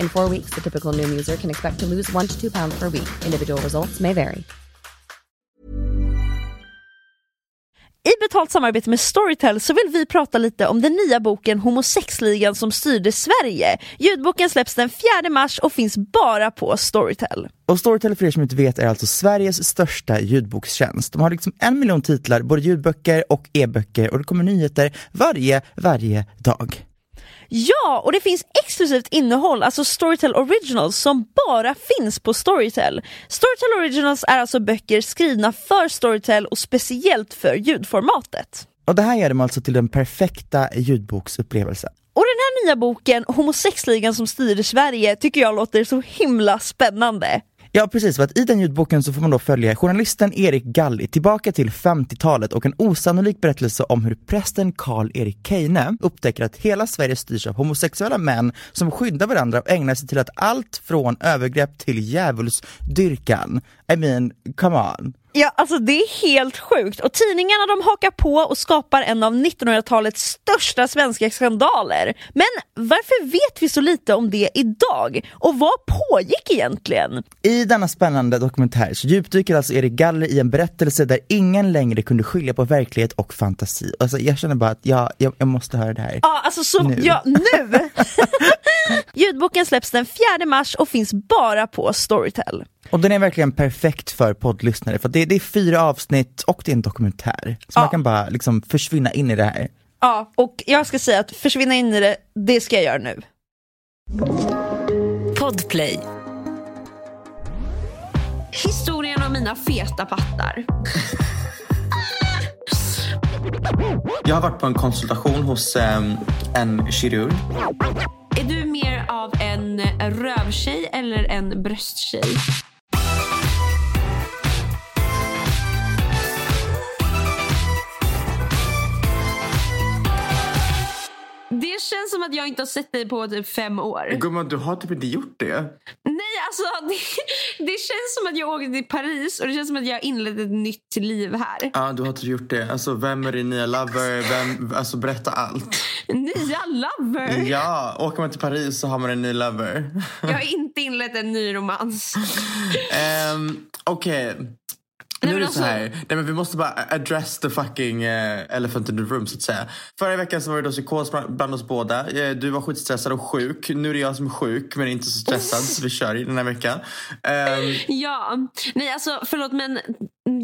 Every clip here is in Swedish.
In four weeks, the typical Noom user can expect to lose one to two pounds per week. Individual results may vary. I betalt samarbete med Storytel så vill vi prata lite om den nya boken Homosexligan som styrde Sverige. Ljudboken släpps den 4 mars och finns bara på Storytel. Och Storytel för er som inte vet är alltså Sveriges största ljudbokstjänst. De har liksom en miljon titlar, både ljudböcker och e-böcker och det kommer nyheter varje, varje dag. Ja, och det finns exklusivt innehåll, alltså Storytel Originals, som bara finns på Storytel. Storytel Originals är alltså böcker skrivna för Storytel och speciellt för ljudformatet. Och det här gör dem alltså till den perfekta ljudboksupplevelsen. Och den här nya boken, Homosexligan som styrde Sverige, tycker jag låter så himla spännande. Ja precis, för att i den ljudboken så får man då följa journalisten Erik Galli tillbaka till 50-talet och en osannolik berättelse om hur prästen Karl-Erik Keine upptäcker att hela Sverige styrs av homosexuella män som skyddar varandra och ägnar sig till att allt från övergrepp till djävulsdyrkan. I mean, come on. Ja, alltså det är helt sjukt och tidningarna de hakar på och skapar en av 1900-talets största svenska skandaler. Men varför vet vi så lite om det idag? Och vad pågick egentligen? I denna spännande dokumentär så djupdyker alltså Erik Galler i en berättelse där ingen längre kunde skilja på verklighet och fantasi. Alltså jag känner bara att jag, jag, jag måste höra det här. Ja, alltså så, Nu. ja, nu! Ljudboken släpps den 4 mars och finns bara på Storytel. Och den är verkligen perfekt för poddlyssnare för det, det är fyra avsnitt och det är en dokumentär. Så Ja. man kan bara liksom försvinna in i det här. Ja, och jag ska säga att försvinna in i det, det ska jag göra nu. Podplay. Historien om mina feta pattar. Jag har varit på en konsultation hos ehm, en kirurg. Är du mer av en rövtjej eller en brösttjej? Det känns som att jag inte har sett dig på typ fem år. Gumman, du har typ inte gjort det. Nej, alltså det, det känns som att jag åkte till Paris och det känns som att jag har inlett ett nytt liv här. Ja, du har typ gjort det. Alltså, vem är din nya lover? Vem, alltså, berätta allt. Nya lover! Ja, åker man till Paris så har man en ny lover. Jag har inte inlett en ny romans. Um, Okej. Nej, Nu är det så här. alltså- Nej, men vi måste bara address the fucking uh, elephant in the room så att säga. Förra veckan så var det då psykos bland oss båda. Eh, Du var skitstressad och sjuk. Nu är det jag som är sjuk men inte så stressad så vi kör i den här veckan. Ehm, Ja, nej alltså förlåt men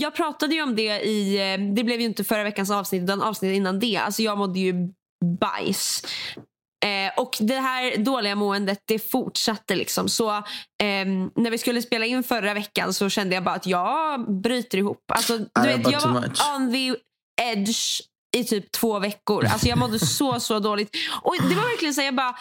jag pratade ju om det i, eh, det blev ju inte förra veckans avsnitt utan avsnittet innan det. Alltså jag mådde ju bajs. Eh, och det här dåliga måendet det fortsatte. liksom. Så ehm, När vi skulle spela in förra veckan så kände jag bara att jag bryter ihop. Alltså, du vet, jag var much. on the edge i typ två veckor. Alltså, jag mådde så, så dåligt. Och Det var verkligen så jag bara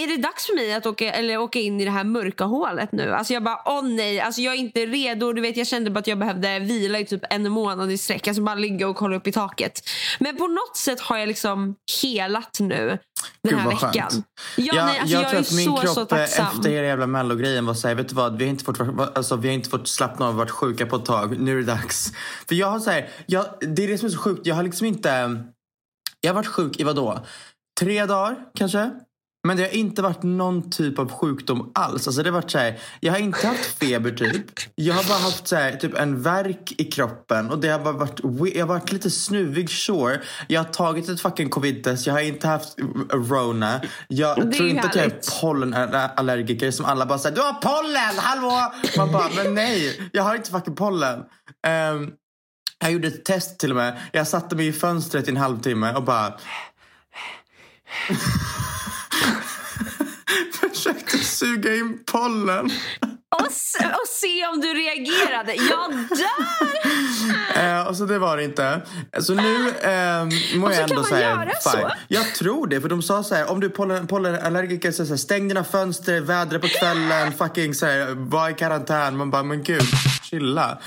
är det dags för mig att åka, eller åka in i det här mörka hålet nu? Alltså jag bara, åh nej, alltså jag är inte redo. Du vet, jag kände bara att jag behövde vila i typ en månad i sträck. Alltså bara ligga och kolla upp i taket. Men på något sätt har jag liksom helat nu den Gud, här vad skönt. veckan. Ja, Ja, nej, alltså jag, jag, tror är att min så, kropp så tacksam. efter hela jävla mellogrejen var såhär, vet du vad, vi har inte fått, alltså, vi har inte fått slappna av och varit sjuka på ett tag. Nu är det dags. För jag har såhär, jag, det är det som är så sjukt, jag har liksom inte, jag har varit sjuk i vad då? Tre dagar kanske? Men det har inte varit någon typ av sjukdom alls. Alltså det har varit så här, jag har inte haft feber typ. Jag har bara haft så här, typ en värk i kroppen. Och det har bara varit, jag har varit lite snuvig sure. Jag har tagit ett fucking covid-test. Jag har inte haft rona. Jag Det tror inte att jag är pollenallergiker som alla bara säger du har pollen, hallå! Man bara, men nej, jag har inte fucking pollen. Ehm, jag gjorde ett test till och med. Jag satte mig i fönstret i en halvtimme och bara försökte suga in pollen. Och, och se om du reagerade. Jag dör! Eh, och så det var det inte. Så nu eh, Och så jag kan ändå man så här, göra så? fine. Jag tror det, för de sa så här, om du är pollen, pollenallergiker så, så här, stäng dina fönster, vädra på kvällen, fucking så här, var i karantän. Man bara, men gud, chilla.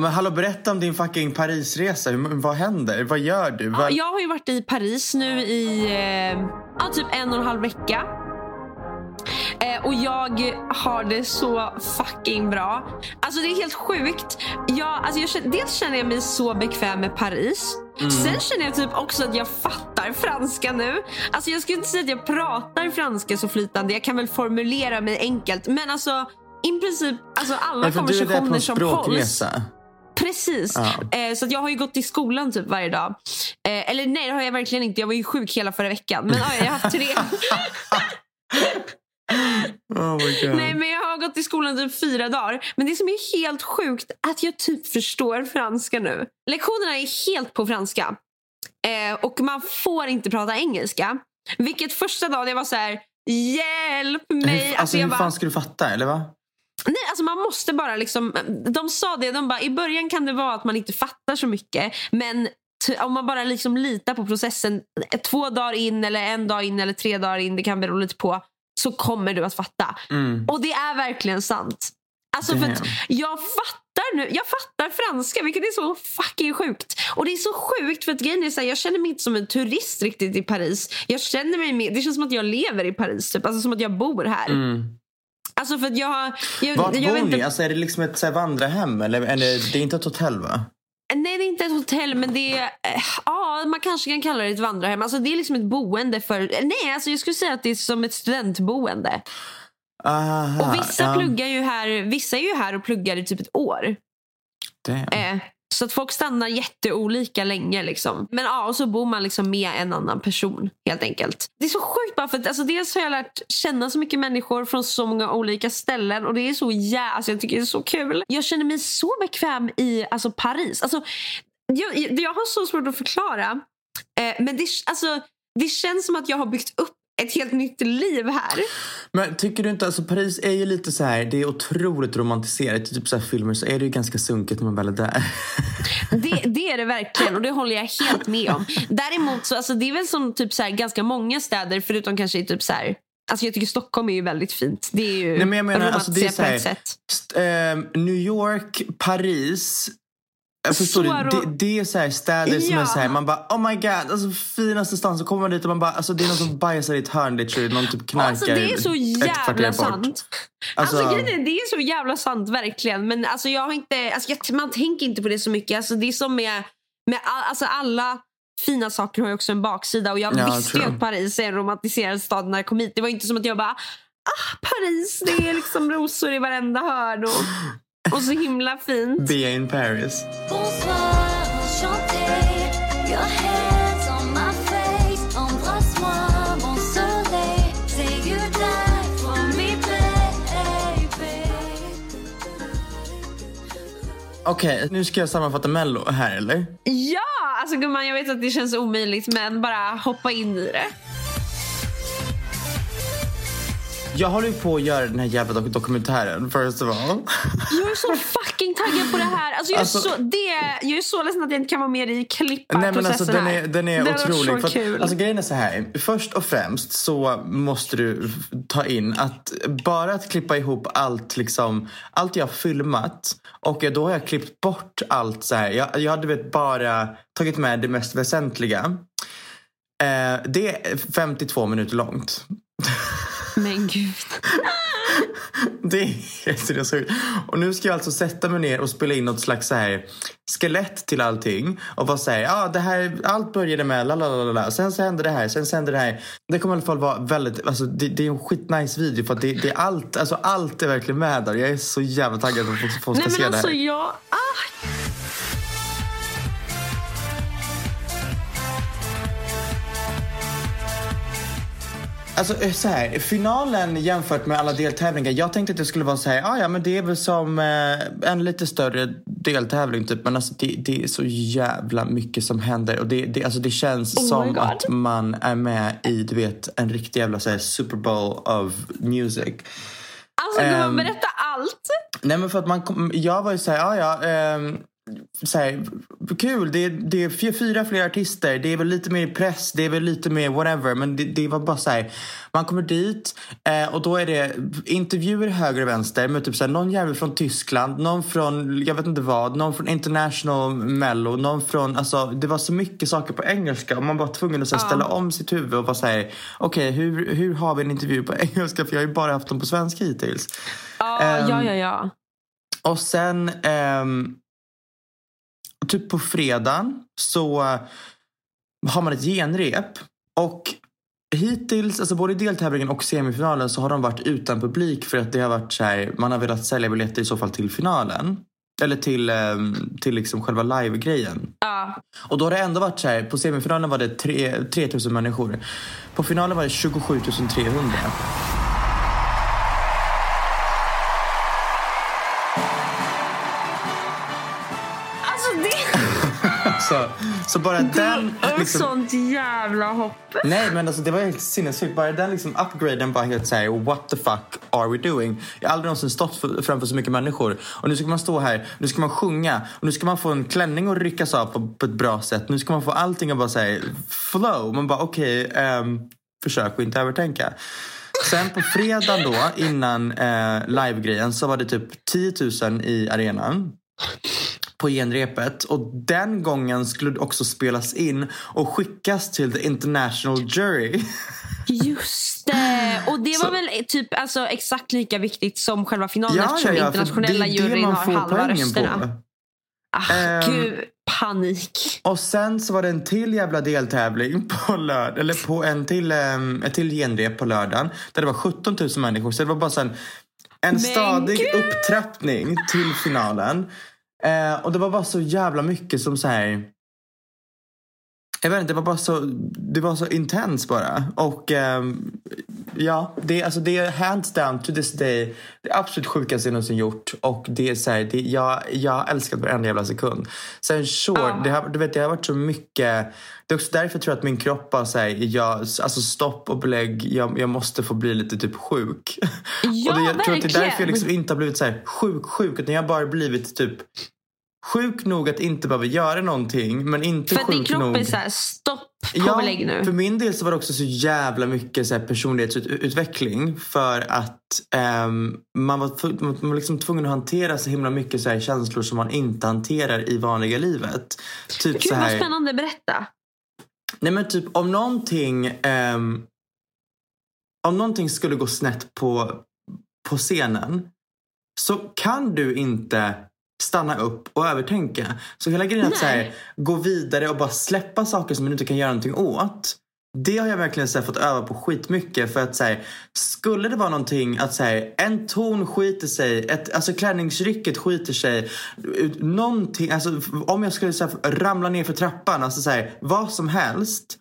Men hallå, berätta om din fucking Parisresa. Vad händer? Vad gör du? Ja, Vad... jag har ju varit i Paris nu i eh, ja, typ en och en halv vecka. Eh, och jag har det så fucking bra. Alltså det är helt sjukt. Jag, alltså jag känner, dels känner jag mig så bekväm med Paris. Sen känner jag typ också att jag fattar franska nu. Alltså jag skulle inte säga att jag pratar franska så flytande. Jag kan väl formulera mig enkelt. Men alltså i princip alltså alla Nej, för du är där på konversationer en som hålls. språkresa. Precis. Eh, så att jag har ju gått i skolan typ varje dag. Eh, eller nej, det har jag verkligen inte. Jag var ju sjuk hela förra veckan. Men ja, jag har haft tre. Oh nej, men jag har gått i skolan typ fyra dagar. Men det som är helt sjukt är att jag typ förstår franska nu. Lektionerna är helt på franska. Eh, och man får inte prata engelska. Vilket första dagen jag var så här. Hjälp mig! Hur, alltså, jag hur bara- fan ska du fatta, eller va? Nej, alltså man måste bara liksom... De sa det, de bara, i början kan det vara att man inte fattar så mycket. Men om man bara liksom litar på processen, två dagar in eller en dag in eller tre dagar in, det kan bero lite på, så kommer du att fatta. Mm. Och det är verkligen sant. Alltså för Damn. jag fattar nu, jag fattar franska vilket är så fucking sjukt. Och det är så sjukt för att grejen är så här, jag känner mig inte som en turist riktigt i Paris. Jag känner mig mer, det känns som att jag lever i Paris typ, alltså som att jag bor här. Mm. Alltså för jag har... Jag, Vart jag bor ni? inte- Alltså, är det liksom ett så här, vandrarhem? Eller, eller det är inte ett hotell va? Nej, det är inte ett hotell, men det är... Ja, man kanske kan kalla det ett vandrarhem. Alltså, det är liksom ett boende för... Nej, alltså jag skulle säga att det är som ett studentboende. Aha, Och vissa ja. pluggar ju här... Vissa är ju här och pluggar i typ ett år. Damn. Eh, så att folk stannar jätteolika länge. Liksom. Men ja, och så bor man liksom med en annan person helt enkelt. Det är så sjukt bara för att alltså, dels har jag lärt känna så mycket människor från så många olika ställen och det är så yeah, alltså, jag tycker det är så kul. Jag känner mig så bekväm i alltså, Paris. Alltså, jag, jag har så svårt att förklara. Eh, men det, alltså, det känns som att jag har byggt upp ett helt nytt liv här. Men tycker du inte, alltså Paris är ju lite så här, det är otroligt romantiserat. I typ så här filmer så är det ju ganska sunkigt när man väl är där. Det, det är det verkligen och det håller jag helt med om. Däremot så alltså det är väl som typ så här, ganska många städer förutom kanske i typ så här, alltså jag tycker Stockholm är ju väldigt fint. Det är ju Nej, men jag menar, alltså, det är så här- ehm, New York, Paris. Förstår Så ro- det, det är så här städer som Ja. är så här, man bara oh my god, alltså finaste stan. Så kommer man dit och man bara, alltså det är någon som bajsar i ett hörn literally, någon typ knarkar Alltså det är så jävla sant. Alltså, Alltså- det är så jävla sant verkligen. Men alltså jag har inte, alltså jag, man tänker inte på det så mycket. Alltså det är som med, med all, alltså alla fina saker har ju också en baksida. Och jag Ja, visste ju att Paris är en romantiserad stad när jag kom hit. Det var inte som att jag bara, ah Paris, det är liksom rosor i varenda hörn. Och, och så himla fint. Be in Paris. Okej, nu ska jag sammanfatta mello här eller? Ja, alltså gumman jag vet att det känns omöjligt men bara hoppa in i det. Jag håller ju på att göra den här jävla dok- dokumentären first of all. Jag är så fucking taggad på det här. Alltså, jag, är Alltså- så, det, jag är så ledsen att jag inte kan vara med i klipparprocessen Nej men alltså den är, den är varit otrolig. För att, kul. alltså grejen är så här. Först och främst så måste du ta in att bara att klippa ihop allt liksom, allt jag har filmat och då har jag klippt bort allt så här. Jag, jag hade vet bara tagit med det mest väsentliga. Eh, det är 52 minuter långt. Men gud. Det är seriöst sjukt. Och nu ska jag alltså sätta mig ner och spela in något slags så här skelett till allting. Och bara säga, ja ah, det här, allt började med la la la la. Sen så hände det här, sen så hände det här. Det kommer i alla fall vara väldigt, alltså det, det är en skitnice video för att det, det är allt, alltså allt är verkligen med där. Jag är så jävla taggad på att folk ska Nej se men det här. alltså jag... Ah. Alltså eh, så här, finalen jämfört med alla deltävlingar. Jag tänkte att det skulle vara så här, ah, ja men det är väl som eh, en lite större deltävling typ. Men alltså det, det är så jävla mycket som händer. Och det, det, alltså, det känns Oh som att man är med i, du vet, en riktig jävla så här, Super Bowl of music. Alltså gumman Ehm, berätta allt. Nej men för att man kom, jag var ju såhär, ja ja. ehm, så här, kul, det, det är fy- fyra fler artister, det är väl lite mer press, det är väl lite mer whatever. Men det, det var bara så här, man kommer dit eh, och då är det intervjuer höger och vänster med typ så här, någon jävel från Tyskland, någon från, jag vet inte vad, någon från International Mello, någon från, alltså det var så mycket saker på engelska och man var tvungen att så här, ställa om sitt huvud och vara såhär, okej hur, hur har vi en intervju på engelska? För jag har ju bara haft dem på svenska hittills. Ja, Ehm, ja, ja, ja. Och sen ehm, typ på fredagen så eh, har man ett genrep. Och hittills, alltså både i deltävlingen och semifinalen så har de varit utan publik för att det har varit så här, man har velat sälja biljetter i så fall till finalen. Eller till, ehm, till liksom själva live-grejen. ja. Och då har det ändå varit så här, på semifinalen var det tre- 3000 människor. På finalen var det 27 300. Så, så bara den... är liksom- sånt jävla hopp. Nej men alltså det var helt sinnessjukt. Bara den liksom upgraden var helt såhär what the fuck are we doing? Jag har aldrig någonsin stått för, framför så mycket människor. Och nu ska man stå här, nu ska man sjunga och nu ska man få en klänning att ryckas av på, på ett bra sätt. Nu ska man få allting att bara säga flow. Man bara okej, ehm, försök att inte övertänka. Sen på fredagen då innan eh, livegrejen så var det typ 10 000 i arenan på genrepet och den gången skulle det också spelas in och skickas till the international jury. Just det. Och det var Så- väl typ alltså, exakt lika viktigt som själva finalen eftersom internationella för det är det juryn man har halva rösterna. på. Ah, Ehm, gud, panik. Och sen så var det en till jävla deltävling på lördag, eller på en till, um, ett till genrep på lördagen. Där det var 17 000 människor. Så det var bara så en, en stadig gud! upptrappning till finalen. Eh, och det var bara så jävla mycket som så här. Jag vet inte, det var bara så, det var så intens bara. Och ehm, ja, det, är- alltså det är hands down to this day det absolut sjukaste jag någonsin gjort. Och det är så här, det, jag, jag har älskat varenda jävla sekund. Sen sure, Ja. det, har, du vet, det har varit så mycket. Det är också därför jag tror att min kropp bara säger, jag, alltså stopp och belägg, jag, jag måste få bli lite typ sjuk. Ja, och det, jag tror att det är därför jag verkligen. liksom inte har blivit så här sjuk, sjuk. Utan jag har bara blivit typ sjuk nog att inte behöva göra någonting. Men inte För att din sjuk kropp nog. är såhär, stopp på belägg nu. För min del så var det också så jävla mycket så här personlighetsutveckling. För att ehm, man var, man var liksom tvungen att hantera så himla mycket så här känslor som man inte hanterar i vanliga livet. Typ Gud så vad här, spännande, berätta. Nej men typ om någonting ehm, Om någonting skulle gå snett på, på scenen Så kan du inte stanna upp och övertänka. Så hela grejen att så här, gå vidare och bara släppa saker som du inte kan göra någonting åt. Det har jag verkligen så här, fått öva på skitmycket. För att så här, skulle det vara någonting att så här, en ton skiter sig, ett, alltså klänningsrycket skiter sig. Någonting, alltså, om jag skulle så här, ramla ner för trappan, alltså så här, vad som helst.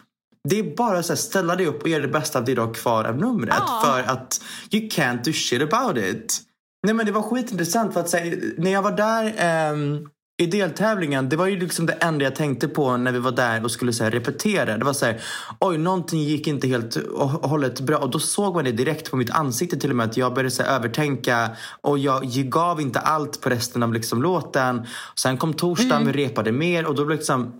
Det är bara att ställa dig upp och göra det bästa av det du har kvar av numret. Ja. För att you can't do shit about it. Nej men det var skitintressant för att säga, när jag var där ehm, i deltävlingen, det var ju liksom det enda jag tänkte på när vi var där och skulle så här, repetera. Det var så här, oj någonting gick inte helt och hållet bra. Och då såg man det direkt på mitt ansikte till och med att jag började så här, övertänka och jag gav inte allt på resten av liksom, låten. Sen kom torsdagen, vi repade mer och då liksom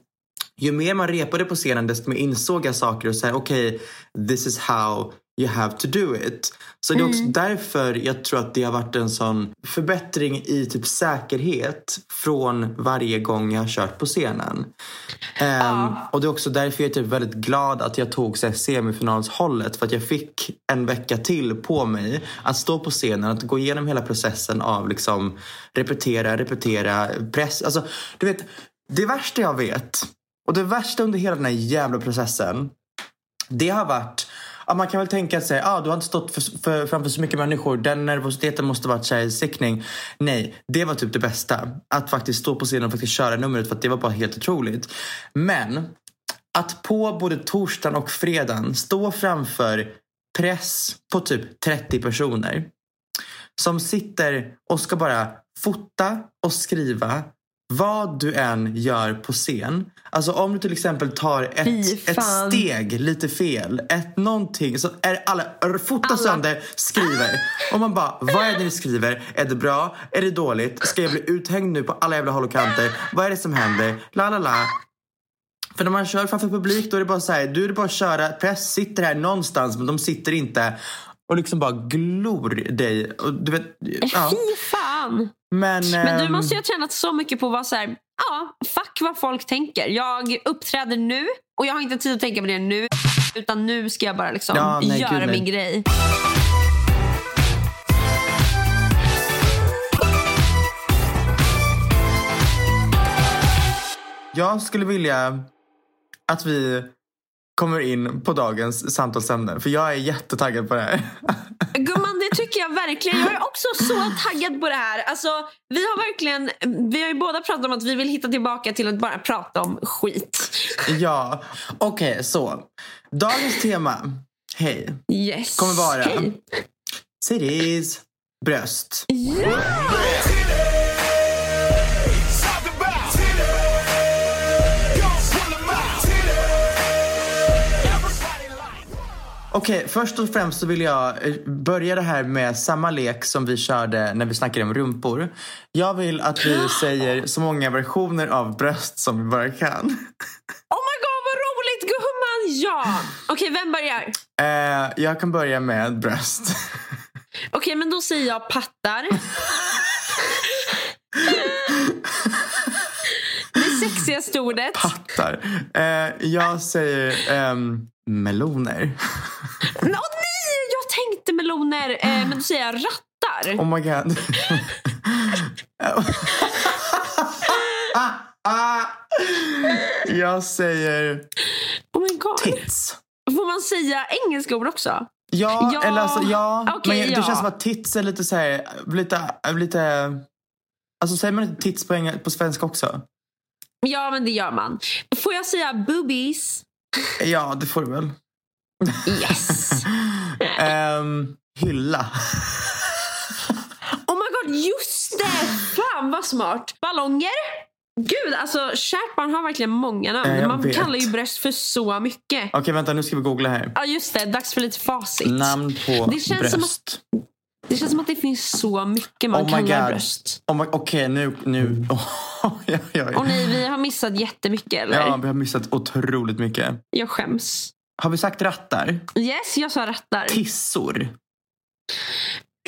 ju mer man repade på scenen desto mer insåg jag saker och sa okej, this is how you have to do it. Så det är också därför jag tror att det har varit en sån förbättring i typ säkerhet från varje gång jag har kört på scenen. Ehm, och det är också därför jag är typ väldigt glad att jag tog så semifinalshållet för att jag fick en vecka till på mig att stå på scenen, att gå igenom hela processen av liksom repetera, repetera, press. Alltså, du vet, det värsta jag vet och det värsta under hela den här jävla processen det har varit man kan väl tänka sig, ah, du har inte stått för, för, framför så mycket människor. Den nervositeten måste varit tjejsickning. Nej, det var typ det bästa. Att faktiskt stå på scenen och faktiskt köra numret för att det var bara helt otroligt. Men att på både torsdagen och fredagen stå framför press på typ 30 personer som sitter och ska bara fota och skriva vad du än gör på scen. Alltså om du till exempel tar ett, ett steg lite fel, ett någonting, så är alla fotar Alla. sönder, skriver. Och man bara, vad är det ni skriver? Är det bra? Är det dåligt? Ska jag bli uthängd nu på alla jävla håll och kanter? Vad är det som händer? La la la. För när man kör framför publik då är det bara så här, du är det bara att köra, press sitter här någonstans men de sitter inte och liksom bara glor dig. Och du vet, ja. Fy fan! Men, Men du ehm, måste ju ha tränat så mycket på att vara så här, ja, fuck vad folk tänker. Jag uppträder nu och jag har inte tid att tänka på det nu. Utan nu ska jag bara liksom Ja, nej, göra gud, nej. min grej. Jag skulle vilja att vi kommer in på dagens samtalsämne. För jag är jättetaggad på det här. Gumman, det tycker jag verkligen. Jag är också så taggad på det här. Alltså, vi har verkligen, vi har ju båda pratat om att vi vill hitta tillbaka till att bara prata om skit. ja, okej så. Dagens tema, hej, Yes. kommer vara Hej. cities, bröst. Okej, först och främst så vill jag eh, börja det här med samma lek som vi körde när vi snackade om rumpor. Jag vill att vi säger så många versioner av bröst som vi bara kan. Oh my god vad roligt gumman! Ja! Okej, vem börjar? Eh, jag kan börja med bröst. Okej, men då säger jag pattar. Det sexigaste ordet. Pattar. Eh, jag säger ehm, meloner. Åh nej, jag tänkte meloner. Eh, men då säger jag rattar. Oh my god. ah, ah. Jag säger Oh my god. tits. Får man säga engelska ord också? Ja, Ja, eller alltså ja. okej, men det ja. känns som att tits är lite så här, lite, lite... Alltså säger man inte tits på, på svenska också? Ja, men det gör man. Får jag säga boobies? Ja, det får du väl. Yes. Ehm, hylla. Oh my god, just det! Fan vad smart. Ballonger? Gud, alltså kärt barn har verkligen många namn. Man vet. kallar ju bröst för så mycket. Okej, vänta nu ska vi googla här. Ja, just det. Dags för lite facit. Namn på Det känns bröst. som att- Det känns som att det finns så mycket man Oh kallar God. bröst. Oh Okej, nu... nu. Oh, ja, nej, vi har missat jättemycket eller? ja, vi har missat otroligt mycket. Jag skäms. Har vi sagt rattar? Yes, jag sa rattar. Tissor?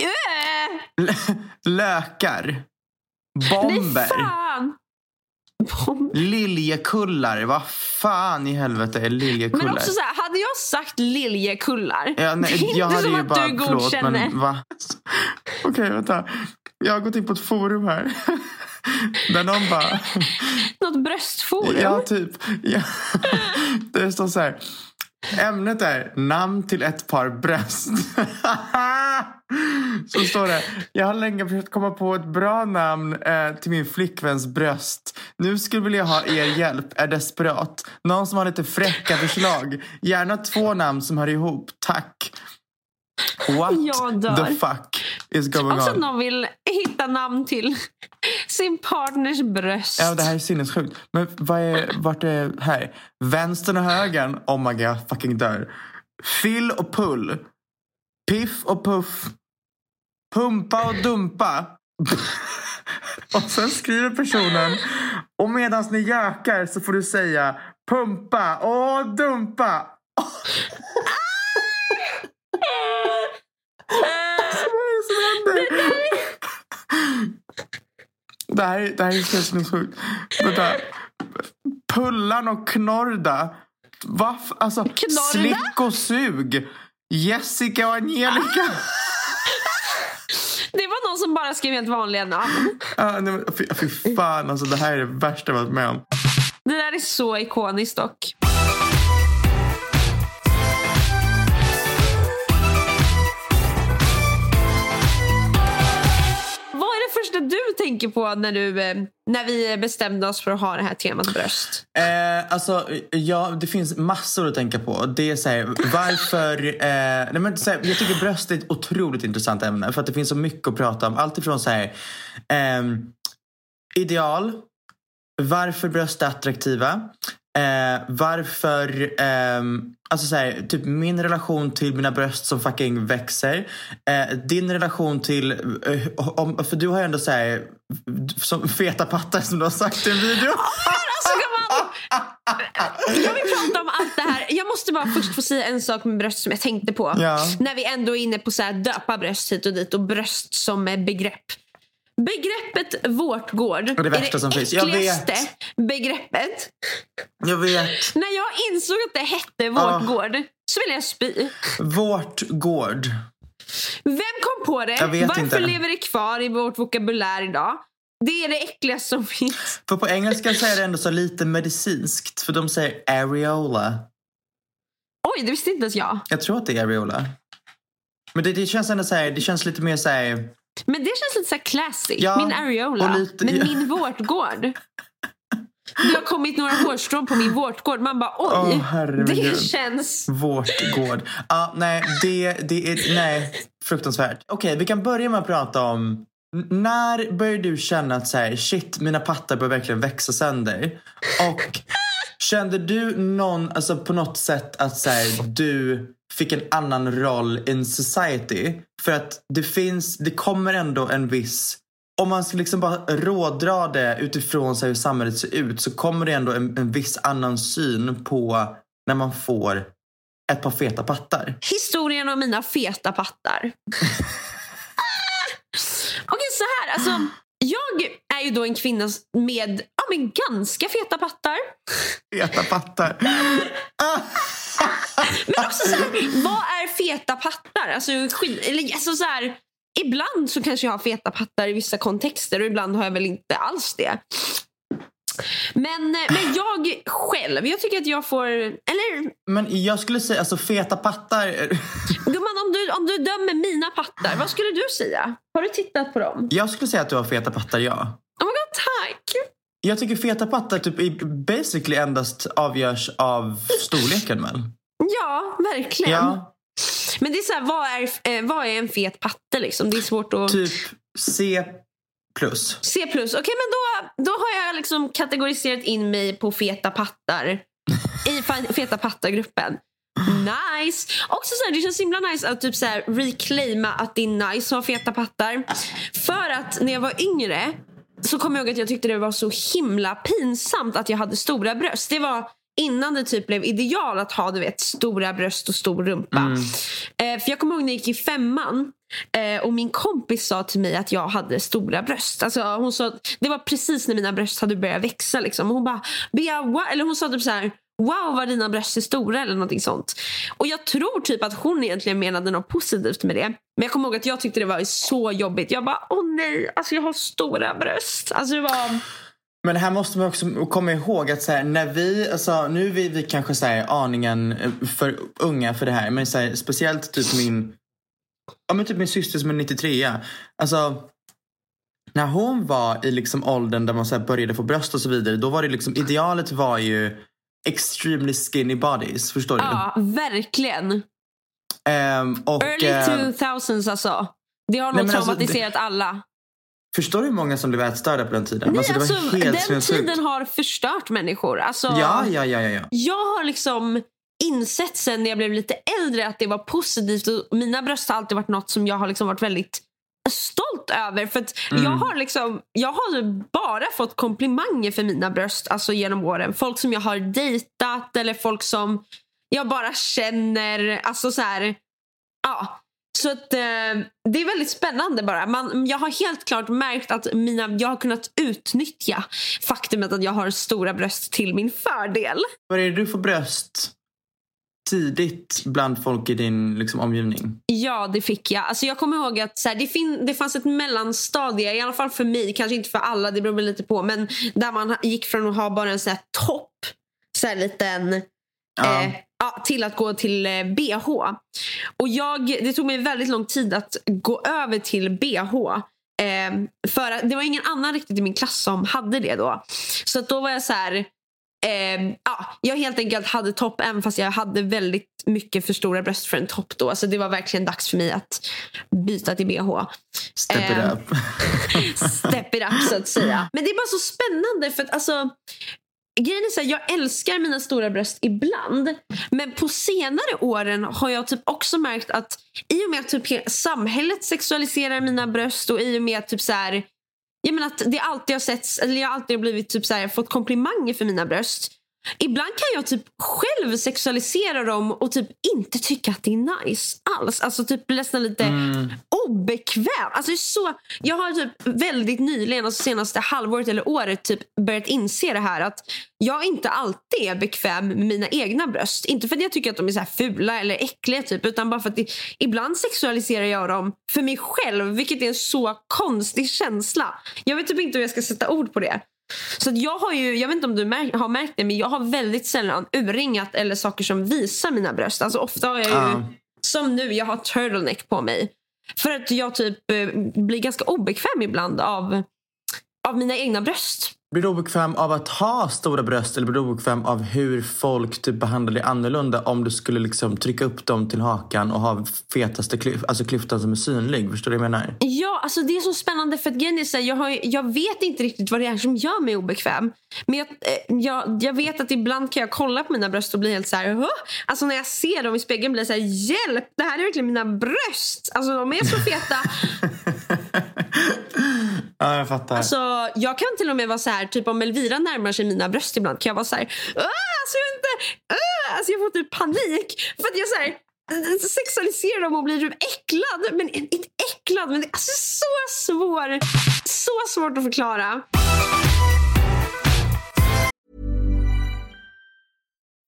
Äh, lökar? nej, Bomber? fan! Liljekullar? Vad fan i helvete är liljekullar? Men också så här, hade jag sagt liljekullar? Ja, nej, det är jag inte som att bara, du förlåt godkänner. men va? Okej vänta. Jag har gått in på ett forum här. Där någon bara, Något bröstforum? ja typ. Ja. Det står så här. Ämnet är namn till ett par bröst. Så står det. Jag har länge försökt komma på ett bra namn eh, till min flickväns bröst. Nu skulle vilja ha er hjälp. Är desperat. Någon som har lite fräcka förslag. Gärna två namn som hör ihop. Tack. What Jag the fuck is going Också att on? någon vill hitta namn till sin partners bröst. Ja, det här är sinnessjukt. Men vad är, vart är här? Vänstern och högern? Oh my god, jag fucking dör. Fill och pull. Piff och puff. Pumpa och dumpa. och sen skriver personen. Och medan ni gökar så får du säga pumpa och dumpa. Vad är det som händer? Det här, är- det här är så sinnessjukt. Vänta. Pullan och Knorda. Va? f- Alltså, Knorda? slick och sug. Jessica och Angelica. Det var någon som bara skrev helt vanliga namn. Ah, nej, men fy, fy fan, alltså, det här är det värsta jag varit med om. Det där är så ikoniskt dock. Första du tänker på när, du, eh, när vi bestämde oss för att ha det här temat bröst? Eh, alltså, ja, det finns massor att tänka på. Det är så här, varför... Eh, nej, men, så här, jag tycker bröst är ett otroligt intressant ämne. För att det finns så mycket att prata om. Allt ifrån så här, ehm, ideal. Varför bröst är attraktiva. Eh, varför, ehm, alltså så här, typ min relation till mina bröst som fucking växer. Eh, din relation till, eh, om, för du har ju ändå så här, som feta pattar som du har sagt i en video. Alltså! Jag vill prata om allt det här. Jag måste bara först få säga en sak med bröst som jag tänkte på. Ja. När vi ändå är inne på så här döpa bröst hit och dit och bröst som begrepp. Begreppet vårtgård det är det finns. Jag äckligaste vet. begreppet. Jag vet. När jag insåg att det hette vårtgård så ville jag spy. Vårt gård. Vem kom på det? Jag vet Varför inte. lever det kvar i vårt vokabulär idag? Det är det äckligaste som finns. För på engelska är det ändå så lite medicinskt. För de säger areola. Oj, det visste inte ens jag. Jag tror att det är areola. Men det, det känns ändå så här, det känns lite mer så här, Men det känns lite så här classy. Ja, min areola. lite- men ja. min vårtgård. Det har kommit några hårstrån på min vårtgård. Man bara oj, min det Gud. känns... vårt gård. Ja, nej, det, det är, nej, fruktansvärt. Okej, vi kan börja med att prata om när började du känna att så här, shit, mina pattar börjar verkligen växa sönder? Och kände du någon, alltså på något sätt att så här, du fick en annan roll in society? För att det finns, det kommer ändå en viss om man ska liksom bara rådra det utifrån så hur samhället ser ut så kommer det ändå en, en viss annan syn på när man får ett par feta pattar. Historien om mina feta pattar. Okej, så här. Alltså, jag är ju då en kvinna med ja, men ganska feta pattar. Feta pattar. Men också så här, vad är feta pattar? Alltså, skit, eller, alltså så här, ibland så kanske jag har feta pattar i vissa kontexter och ibland har jag väl inte alls det. Men, eh, men jag själv, jag tycker att jag får... Eller Men jag skulle säga, alltså feta pattar. gumman, om du, om du dömer mina pattar, vad skulle du säga? Har du tittat på dem? Jag skulle säga att du har feta pattar, ja. Oh my god, tack! Jag tycker feta pattar typ i- basically endast avgörs av storleken väl? Ja, verkligen. Ja, Men det är så här, vad är, eh, vad är en fet patte liksom? Det är svårt att... typ C plus. C plus. Okej, men då, då har jag liksom kategoriserat in mig på feta pattar. I feta pattar-gruppen. Nice! Också så här, det känns himla nice att typ så här, reclaima att det är nice att ha feta pattar. För att när jag var yngre så kommer jag ihåg att jag tyckte det var så himla pinsamt att jag hade stora bröst. Det var innan det typ blev ideal att ha du vet, stora bröst och stor rumpa. Eh, för Jag kommer ihåg när jag gick i femman eh, och min kompis sa till mig att jag hade stora bröst. Alltså, hon sa, det var precis när mina bröst hade börjat växa. Liksom. Hon bara, Bea, eller hon sa typ så här Wow vad dina bröst är stora eller någonting sånt. Och jag tror typ att hon egentligen menade något positivt med det. Men jag kommer ihåg att jag tyckte det var så jobbigt. Jag bara, åh nej, alltså jag har stora bröst. Alltså det var... Men här måste man också komma ihåg att så här, när vi, alltså, nu är vi, vi kanske så här, aningen eh, för unga för det här. Men så här, speciellt typ min, ja, men typ min syster som är 93. Alltså, när hon var i liksom åldern där man så här började få bröst och så vidare. Då var det liksom, idealet var ju extremely skinny bodies. Förstår du? Ja, verkligen. Ehm, och, Early ehm, 2000s alltså. Det har nog alltså, traumatiserat alla. förstår du hur många som blev ätstörda på den tiden? Nej, alltså, alltså, den sinnessjukt. tiden har förstört människor. Alltså, Ja, ja, ja, ja, ja. Jag har liksom insett sen när jag blev lite äldre att det var positivt. Och mina bröst har alltid varit något som jag har liksom varit väldigt stolt över. För Mm. jag har liksom jag har bara fått komplimanger för mina bröst alltså genom åren. Folk som jag har dejtat eller folk som jag bara känner. Alltså så här, ja. Så att, eh, det är väldigt spännande bara. Man, jag har helt klart märkt att mina, jag har kunnat utnyttja faktumet att jag har stora bröst till min fördel. Var är det du får bröst tidigt bland folk i din liksom, omgivning? Ja, det fick jag. Alltså jag kommer ihåg att så här, det, fin- det fanns ett mellanstadie, i alla fall för mig, kanske inte för alla, det beror väl lite på, men där man gick från att ha bara en sån här topp, så här liten, Ja. eh, ja, till att gå till eh, bh. Och jag, det tog mig väldigt lång tid att gå över till bh. Eh, för att det var ingen annan riktigt i min klass som hade det då. Så då var jag så här... Eh, ja, jag helt enkelt hade topp även fast jag hade väldigt mycket för stora bröst för en topp då. Så det var verkligen dags för mig att byta till bh. Step it Ehm, up. Step it up så att säga. Men det är bara så spännande för att alltså Grejen är så här, jag älskar mina stora bröst ibland. Men på senare åren har jag typ också märkt att i och med att typ samhället sexualiserar mina bröst och i och med att typ så här, jag menar att det alltid har setts, eller jag har alltid blivit typ så här, fått komplimanger för mina bröst. Ibland kan jag typ själv sexualisera dem och typ inte tycka att det är nice alls. Alltså typ nästan lite obekväm. Alltså så, jag har typ väldigt nyligen, alltså senaste halvåret eller året typ börjat inse det här att jag inte alltid är bekväm med mina egna bröst. Inte för att jag tycker att de är så här fula eller äckliga typ, utan bara för att det, ibland sexualiserar jag dem för mig själv, vilket är en så konstig känsla. Jag vet typ inte hur jag ska sätta ord på det. Så jag har ju, jag vet inte om du mär- har märkt det, men jag har väldigt sällan urringat eller saker som visar mina bröst. Alltså ofta har jag ju, Ja. som nu, jag har turtleneck på mig. För att jag typ eh, blir ganska obekväm ibland av, av mina egna bröst. Blir du obekväm av att ha stora bröst eller blir du obekväm av hur folk typ behandlar dig annorlunda om du skulle liksom trycka upp dem till hakan och ha fetaste klyf- alltså klyftan som är synlig? Förstår du vad jag menar? Ja, alltså det är så spännande för att grejen jag, har, jag vet inte riktigt vad det är som gör mig obekväm. Men jag, eh, jag, jag vet att ibland kan jag kolla på mina bröst och bli helt så här, "Åh!" Alltså när jag ser dem i spegeln blir jag så här, hjälp, det här är verkligen mina bröst. Alltså de är så feta. Ja, jag fattar. Alltså, jag kan till och med vara så här, typ om Elvira närmar sig mina bröst ibland kan jag vara så här, alltså jag, inte, åh!" alltså jag får typ panik. För att jag så här, sexualiserar dem och blir typ äcklad. Men inte äcklad, men det är alltså så svår, så svårt att förklara.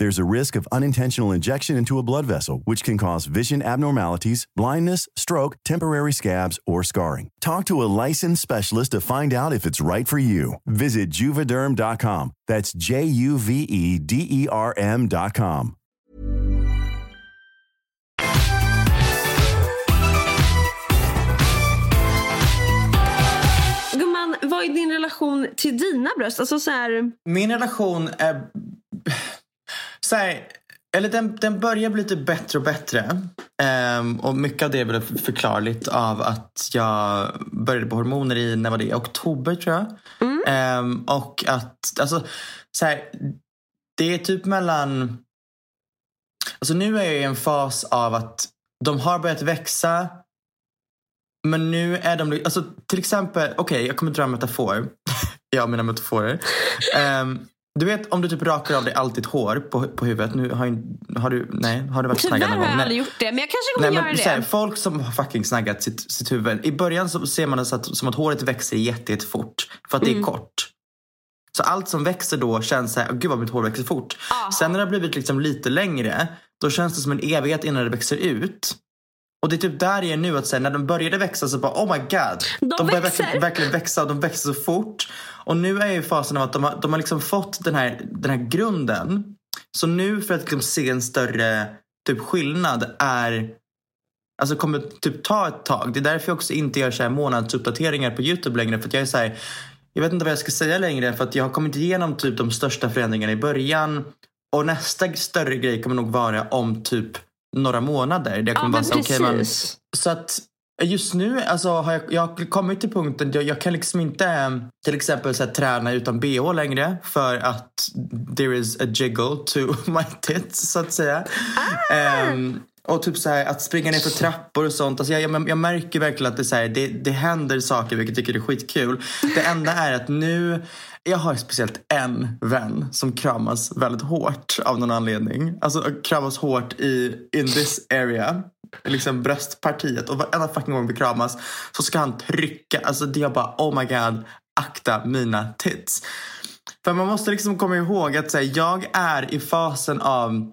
There's a risk of unintentional injection into a blood vessel, which can cause vision abnormalities, blindness, stroke, temporary scabs, or scarring. Talk to a licensed specialist to find out if it's right for you. Visit juvederm.com. That's J U V E D E R M.com. Gumman, vad är din relation till dina bröst? Alltså så här, Min relation är... Så här, eller den, den börjar bli lite bättre och bättre. Ehm, och mycket av det är väl förklarligt av att jag började på hormoner i, när var det? I oktober tror jag. Ehm, och att, alltså, så här, det är typ mellan... Alltså nu är jag i en fas av att de har börjat växa. Men nu är de, alltså till exempel, okej jag kommer dra en metafor. jag och mina metaforer. Ehm, Du vet om du typ rakar av dig allt ditt hår på, på huvudet. Nu har, ju, har du, nej, har du varit Tyvärr snaggad någon har jag gång? aldrig gjort det, men jag kanske kommer Nej, göra men, det. här, folk som har fucking snaggat sitt, sitt huvud. I början så ser man det så att, som att håret växer jätte, jättefort. För att det Mm. är kort. Så allt som växer då känns så här, "Åh, gud vad mitt hår växer fort. Ah. Sen när det har blivit liksom lite längre, då känns det som en evighet innan det växer ut. Och det är typ där jag är nu, att säga, när de började växa så bara oh my god. De börjar växer. verkligen, verkligen växa och de växer så fort. Och nu är jag i fasen av att de har, de har liksom fått den här, den här grunden. Så nu för att liksom se en större typ skillnad är Alltså kommer typ ta ett tag. Det är därför jag också inte gör så här månadsuppdateringar på Youtube längre. För att jag är så här, jag vet inte vad jag ska säga längre. För att jag har kommit igenom typ de största förändringarna i början. Och nästa större grej kommer nog vara om typ några månader. Det Ja, kommer men vara så, okej, man, så att just nu alltså, har jag, jag har kommit till punkten jag, jag kan liksom inte eh, till exempel så här, träna utan bh längre för att there is a jiggle to my tits så att säga. Ehm, och typ så här, att springa ner för trappor och sånt. Alltså jag, jag, jag märker verkligen att det, så här, det, det händer saker vilket jag tycker är skitkul. Det enda är att nu, jag har speciellt en vän som kramas väldigt hårt av någon anledning. Alltså kramas hårt i in this area. Liksom bröstpartiet. Och varenda fucking gång vi kramas så ska han trycka. Alltså det är bara oh my god, akta mina tits. För man måste liksom komma ihåg att här, jag är i fasen av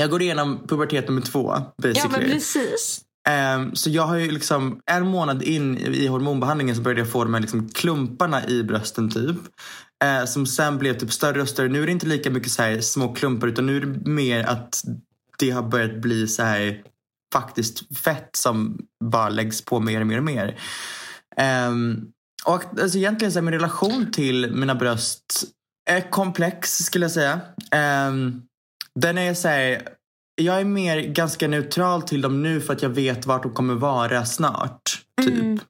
jag går igenom pubertet nummer två Ja, basically. men precis. Ehm, så jag har ju liksom en månad in i hormonbehandlingen så började jag få de här liksom klumparna i brösten typ. Eh, som sen blev typ större och större. Nu är det inte lika mycket så här små klumpar utan nu är det mer att det har börjat bli så här faktiskt fett som bara läggs på mer och mer och mer. Ehm, och alltså egentligen så här, min relation till mina bröst är komplex skulle jag säga. Ehm, den är så här, jag är mer ganska neutral till dem nu för att jag vet vart de kommer vara snart. Typ.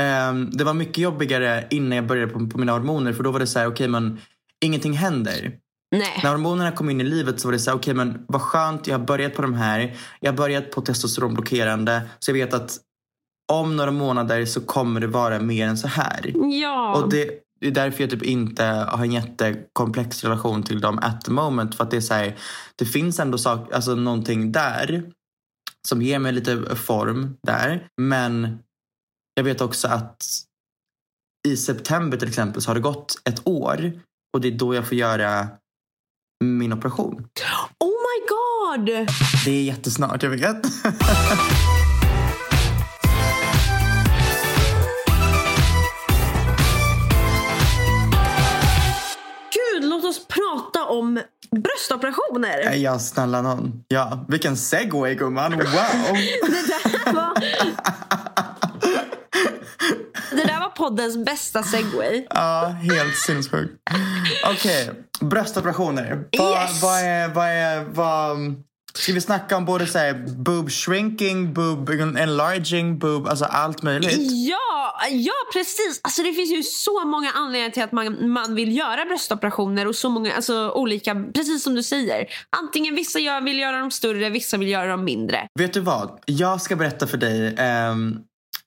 Ehm, det var mycket jobbigare innan jag började på, på mina hormoner för då var det så här, okej men ingenting händer. Nej. När hormonerna kom in i livet så var det så här, okej men vad skönt, jag har börjat på de här. Jag har börjat på testosteronblockerande. Så jag vet att om några månader så kommer det vara mer än så här. Ja. Och det, det är därför jag typ inte har en jättekomplex relation till dem at the moment. För att det är så här, det finns ändå sak, alltså någonting där som ger mig lite form där. Men jag vet också att i september till exempel så har det gått ett år och det är då jag får göra min operation. Oh my god! Det är jättesnart, jag vet. bröstoperationer. Nej, ja, snälla någon. Ja, vilken segway gumman. Wow! Det där var... Det där var poddens bästa segway. Ja, helt sinnessjukt. Okej, bröstoperationer. Vad, Yes. vad är, vad är, vad... Ska vi snacka om både så här, boob shrinking, boob enlarging, boob, alltså allt möjligt? Ja, ja precis. Alltså det finns ju så många anledningar till att man, man vill göra bröstoperationer och så många alltså, olika, precis som du säger. Antingen vissa gör, vill göra dem större, vissa vill göra dem mindre. Vet du vad? Jag ska berätta för dig ehm,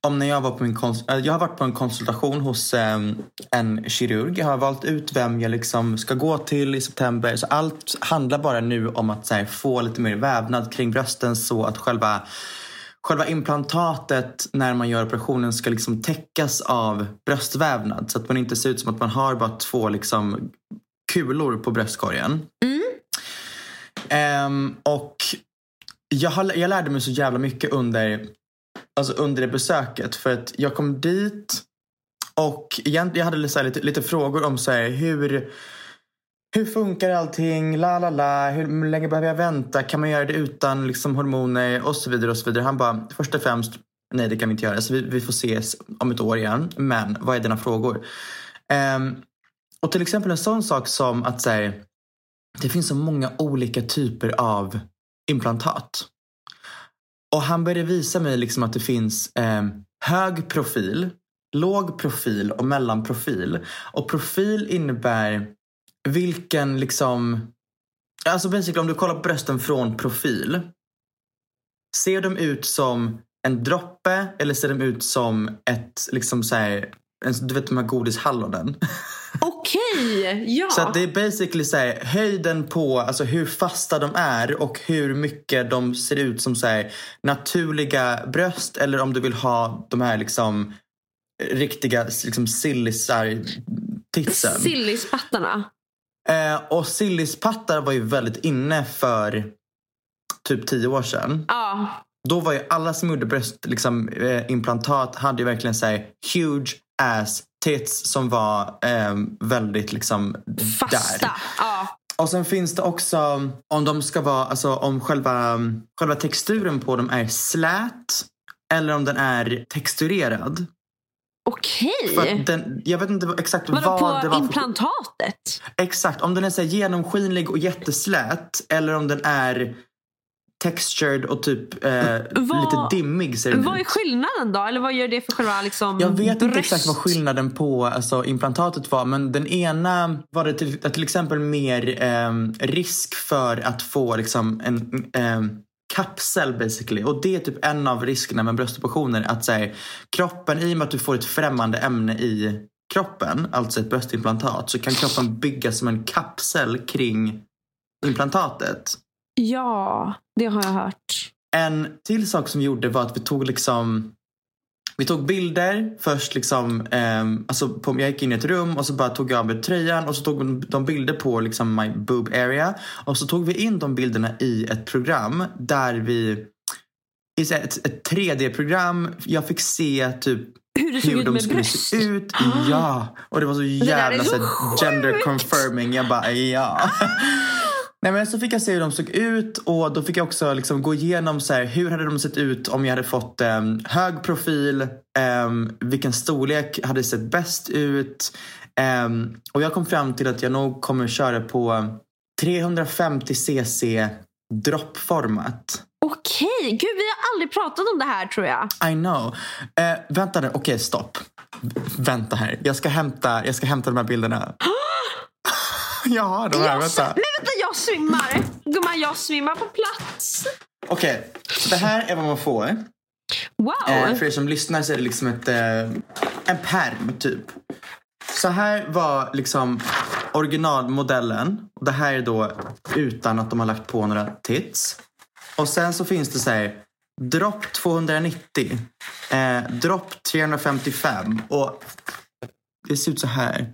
om när jag var på min äh, Jag har varit på en konsultation hos ehm, en kirurg. Jag har valt ut vem jag liksom ska gå till i september. Så allt handlar bara nu om att här, få lite mer vävnad kring brösten så att själva Själva implantatet när man gör operationen ska liksom täckas av bröstvävnad så att man inte ser ut som att man har bara två liksom kulor på bröstkorgen. Ehm, och jag, har, jag lärde mig så jävla mycket under, alltså under det besöket. För att jag kom dit och jag hade lite, lite, lite frågor om så här, hur, hur funkar allting? La la la. Hur länge behöver jag vänta? Kan man göra det utan liksom, hormoner? Och så vidare. och så vidare. Han bara, först och främst, nej det kan vi inte göra. Så vi, vi får ses om ett år igen. Men vad är dina frågor? Um, och till exempel en sån sak som att så här, det finns så många olika typer av implantat. Och han började visa mig liksom att det finns eh, hög profil, låg profil och mellanprofil. Och profil innebär vilken liksom... Alltså basically om du kollar på brösten från profil. Ser de ut som en droppe eller ser de ut som ett liksom så här, en, du vet de här godishallonen? Okej, ja. Så att det är basically så här, höjden på alltså hur fasta de är och hur mycket de ser ut som så här, naturliga bröst eller om du vill ha de här liksom riktiga liksom sillisar titsen. Sillispattarna. Eh, och sillispattar var ju väldigt inne för typ tio år sedan. Ja. Då var ju alla som gjorde bröstimplantat liksom, eh, hade ju verkligen så här, huge ass tits som var eh, väldigt liksom Fasta. där. Ja. Och sen finns det också om de ska vara, alltså om själva, själva texturen på dem är slät eller om den är texturerad. Okej. Den, jag vet inte exakt Vadå vad det på var för implantatet? Exakt, om den är så genomskinlig och jätteslät eller om den är textured och typ eh, lite dimmig ser den Vad är ut. skillnaden då? Eller vad gör det för själva liksom, Jag vet inte bröst? exakt vad skillnaden på alltså, implantatet var men den ena var det till, till exempel mer eh, risk för att få liksom, en eh, kapsel basically. Och det är typ en av riskerna med bröstoperationer. Att så här, kroppen, i och med att du får ett främmande ämne i kroppen, alltså ett bröstimplantat, så kan kroppen byggas som en kapsel kring implantatet. Ja, det har jag hört. En till sak som vi gjorde var att vi tog liksom vi tog bilder först liksom, ehm, alltså på, jag gick in i ett rum och så bara tog jag av mig tröjan och så tog de- de bilder på liksom my boob area. Och så tog vi in de bilderna i ett program där vi, i ett, ett 3D-program, jag fick se typ Hur det såg ut de med skulle bröst. se ut. Ja, och det var så jävla så så gender confirming. Jag bara ja. Nej, men så fick jag se hur de såg ut och då fick jag också liksom gå igenom så här, hur hade de sett ut om jag hade fått em, hög profil, em, vilken storlek hade sett bäst ut. Em, och jag kom fram till att jag nog kommer köra på 350 cc droppformat. Okej, gud vi har aldrig pratat om det här tror jag. I know. Eh, vänta nu, okej stopp. V- vänta här, jag ska hämta, jag ska hämta de här bilderna. jag har de här, Jag, vänta. nej vänta, jag svimmar. Gumman, jag svimmar på plats. Okej, så det här är vad man får. Wow. Eh, för er som lyssnar så är det liksom ett, eh, en perm typ. Så här var liksom originalmodellen. Det här är då utan att de har lagt på några tits. Och sen så finns det så här dropp 290, eh, dropp 355 och det ser ut så här.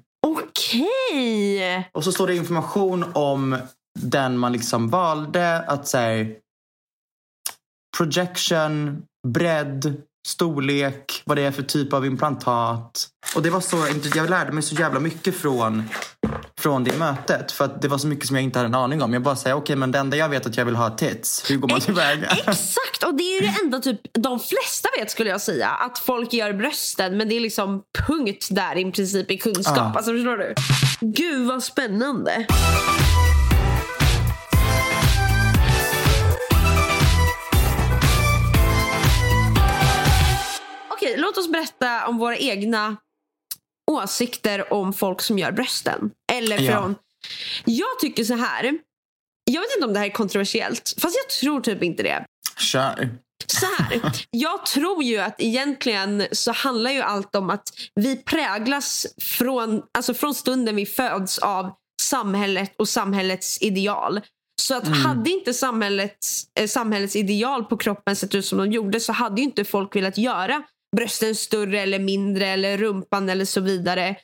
Okej. Och så står det information om den man liksom valde. Att säga projection, bredd, storlek, vad det är för typ av implantat. Och det var så, jag lärde mig så jävla mycket från, från det mötet. För att det var så mycket som jag inte hade en aning om. Jag bara säger okej men det enda jag vet att jag vill ha är tits. Hur går man tillväga? Exakt, och det är ju det enda typ de flesta vet skulle jag säga. Att folk gör brösten men det är liksom punkt där i princip i kunskap. Ja. Alltså förstår du? Gud vad spännande. Okej, låt oss berätta om våra egna åsikter om folk som gör brösten. Eller Ja. från... Jag tycker så här. Jag vet inte om det här är kontroversiellt, fast jag tror typ inte det. Kör. Så här, jag tror ju att egentligen så handlar ju allt om att vi präglas från, alltså från stunden vi föds av samhället och samhällets ideal. Så att hade inte samhällets, eh, samhällets ideal på kroppen sett ut som de gjorde så hade ju inte folk velat göra brösten större eller mindre eller rumpan eller så vidare.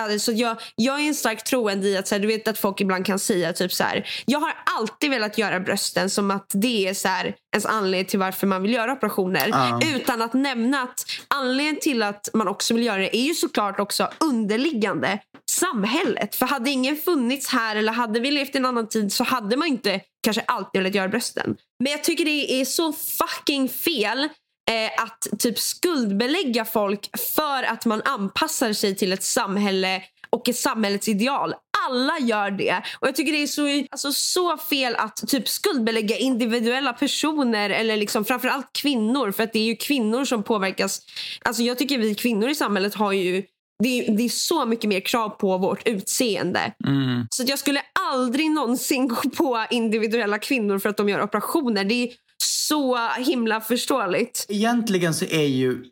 Alltså jag, jag är en stark troende i att så här, du vet att folk ibland kan säga typ så här. Jag har alltid velat göra brösten som att det är så här, ens anledning till varför man vill göra operationer. Ja. Utan att nämna att anledningen till att man också vill göra det är ju såklart också underliggande samhället. För hade ingen funnits här eller hade vi levt i en annan tid så hade man inte kanske alltid velat göra brösten. Men jag tycker det är så fucking fel eh, att typ skuldbelägga folk för att man anpassar sig till ett samhälle och ett samhällets ideal. Alla gör det. Och jag tycker det är så, alltså, så fel att typ skuldbelägga individuella personer eller liksom framförallt kvinnor. För att det är ju kvinnor som påverkas. Alltså jag tycker vi kvinnor i samhället har ju det är, det är så mycket mer krav på vårt utseende. Mm. Så jag skulle aldrig någonsin gå på individuella kvinnor för att de gör operationer. Det är så himla förståeligt. Egentligen så är ju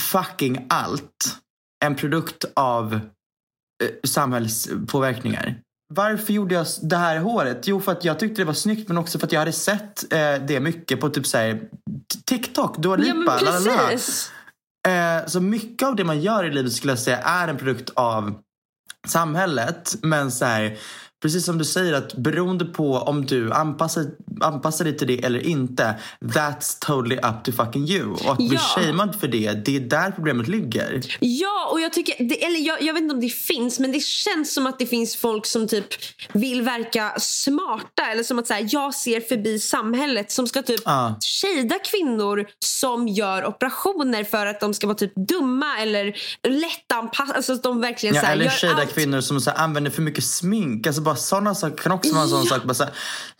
fucking allt en produkt av eh, samhällspåverkningar. Varför gjorde jag det här håret? Jo, för att jag tyckte det var snyggt men också för att jag hade sett eh, det mycket på typ såhär TikTok, Dua Lipa, Ja men precis. Eh, så mycket av det man gör i livet skulle jag säga är en produkt av samhället. Men så här, precis som du säger att beroende på om du anpassar, anpassar dig till det eller inte. That's totally up to fucking you. Och att bli Ja. shamed för det, det är där problemet ligger. Ja, och jag tycker, det, eller jag, jag vet inte om det finns, men det känns som att det finns folk som typ vill verka smarta. Eller som att så här, jag ser förbi samhället som ska typ Ja. shada kvinnor som gör operationer för att de ska vara typ dumma eller lättanpassade. Alltså att de verkligen Ja, så här, eller shada allt. kvinnor som så här, använder för mycket smink. Alltså bara sådana saker kan också vara en sån Ja. sak. Bara så här,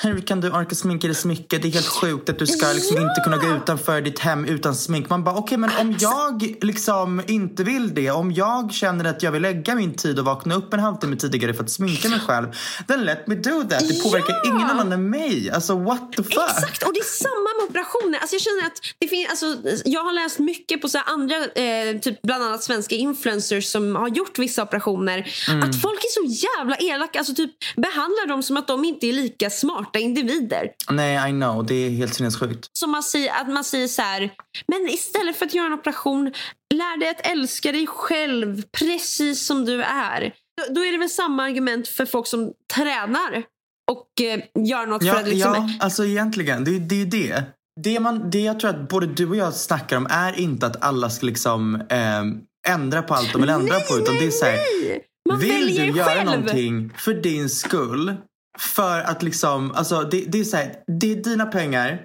Hur kan du orka sminka dig så mycket? Det är helt sjukt att du ska liksom inte kunna gå utanför ditt hem utan smink. Man bara okej men om jag liksom inte vill det. Om jag känner att jag vill lägga min tid och vakna upp en halvtimme tidigare för att sminka mig själv. Then let me do that. Det påverkar Ja. ingen annan än mig. Alltså what the fuck? Exakt, och det är samma med operationer. Alltså jag känner att det finns, alltså, jag har läst mycket på så andra, eh, typ bland annat svenska influencers som har gjort vissa operationer. Mm. Att folk är så jävla elaka. Alltså typ behandlar dem som att de inte är lika smarta individer. Nej I know. Det är helt sinnessjukt. Som man säger, att man säger så här, men istället för att göra en operation, lär dig att älska dig själv precis som du är. Då, då är det väl samma argument för folk som tränar och eh, gör något för Ja, att liksom... ja alltså egentligen. Det, det är ju det. Det, man, det jag tror att både du och jag snackar om är inte att alla ska liksom eh, ändra på allt de vill ändra på. Utan det är så här, nej! Man vill du göra själv. någonting för din skull? För att liksom, alltså det, det är så här, det är dina pengar,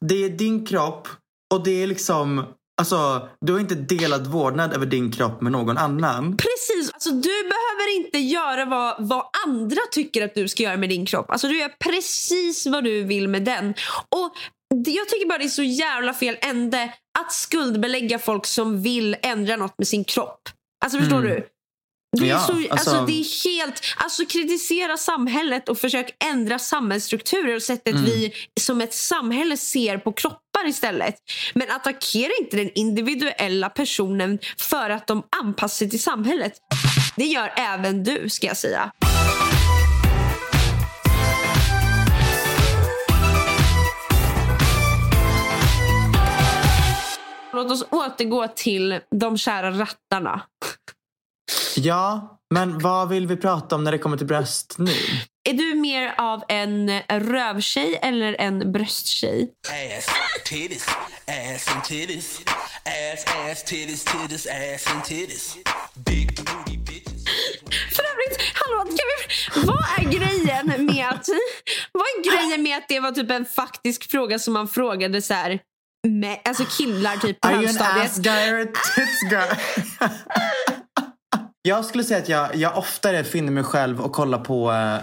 det är din kropp och det är liksom, alltså du har inte delad vårdnad över din kropp med någon annan. Precis. Alltså, du behöver inte göra vad, vad andra tycker att du ska göra med din kropp. Alltså, du gör precis vad du vill med den. Och Jag tycker bara det är så jävla fel ände att skuldbelägga folk som vill ändra något med sin kropp. Alltså förstår Mm. du? Det är, Ja, så, alltså, alltså- det är helt... Alltså kritisera samhället och försök ändra samhällsstrukturer och sättet Mm. vi som ett samhälle ser på kroppar istället. Men attackera inte den individuella personen för att de anpassar sig till samhället. Det gör även du ska jag säga. Låt oss återgå till de kära rattarna. Ja, men vad vill vi prata om när det kommer till bröst nu? Är du mer av en rövtjej eller en brösttjej? Ass, titties, ass and titties. Ass, ass, titties, titties, ass and titties. Big booty bitches. För övrigt, hallå, kan vi, vad är grejen med att vad är grejen med att det var typ en faktisk fråga som man frågade så här med, alltså killar typ på Are you an högstadiet? ass guy or a tits guy? jag skulle säga att jag, jag oftare finner mig själv och kollar på uh,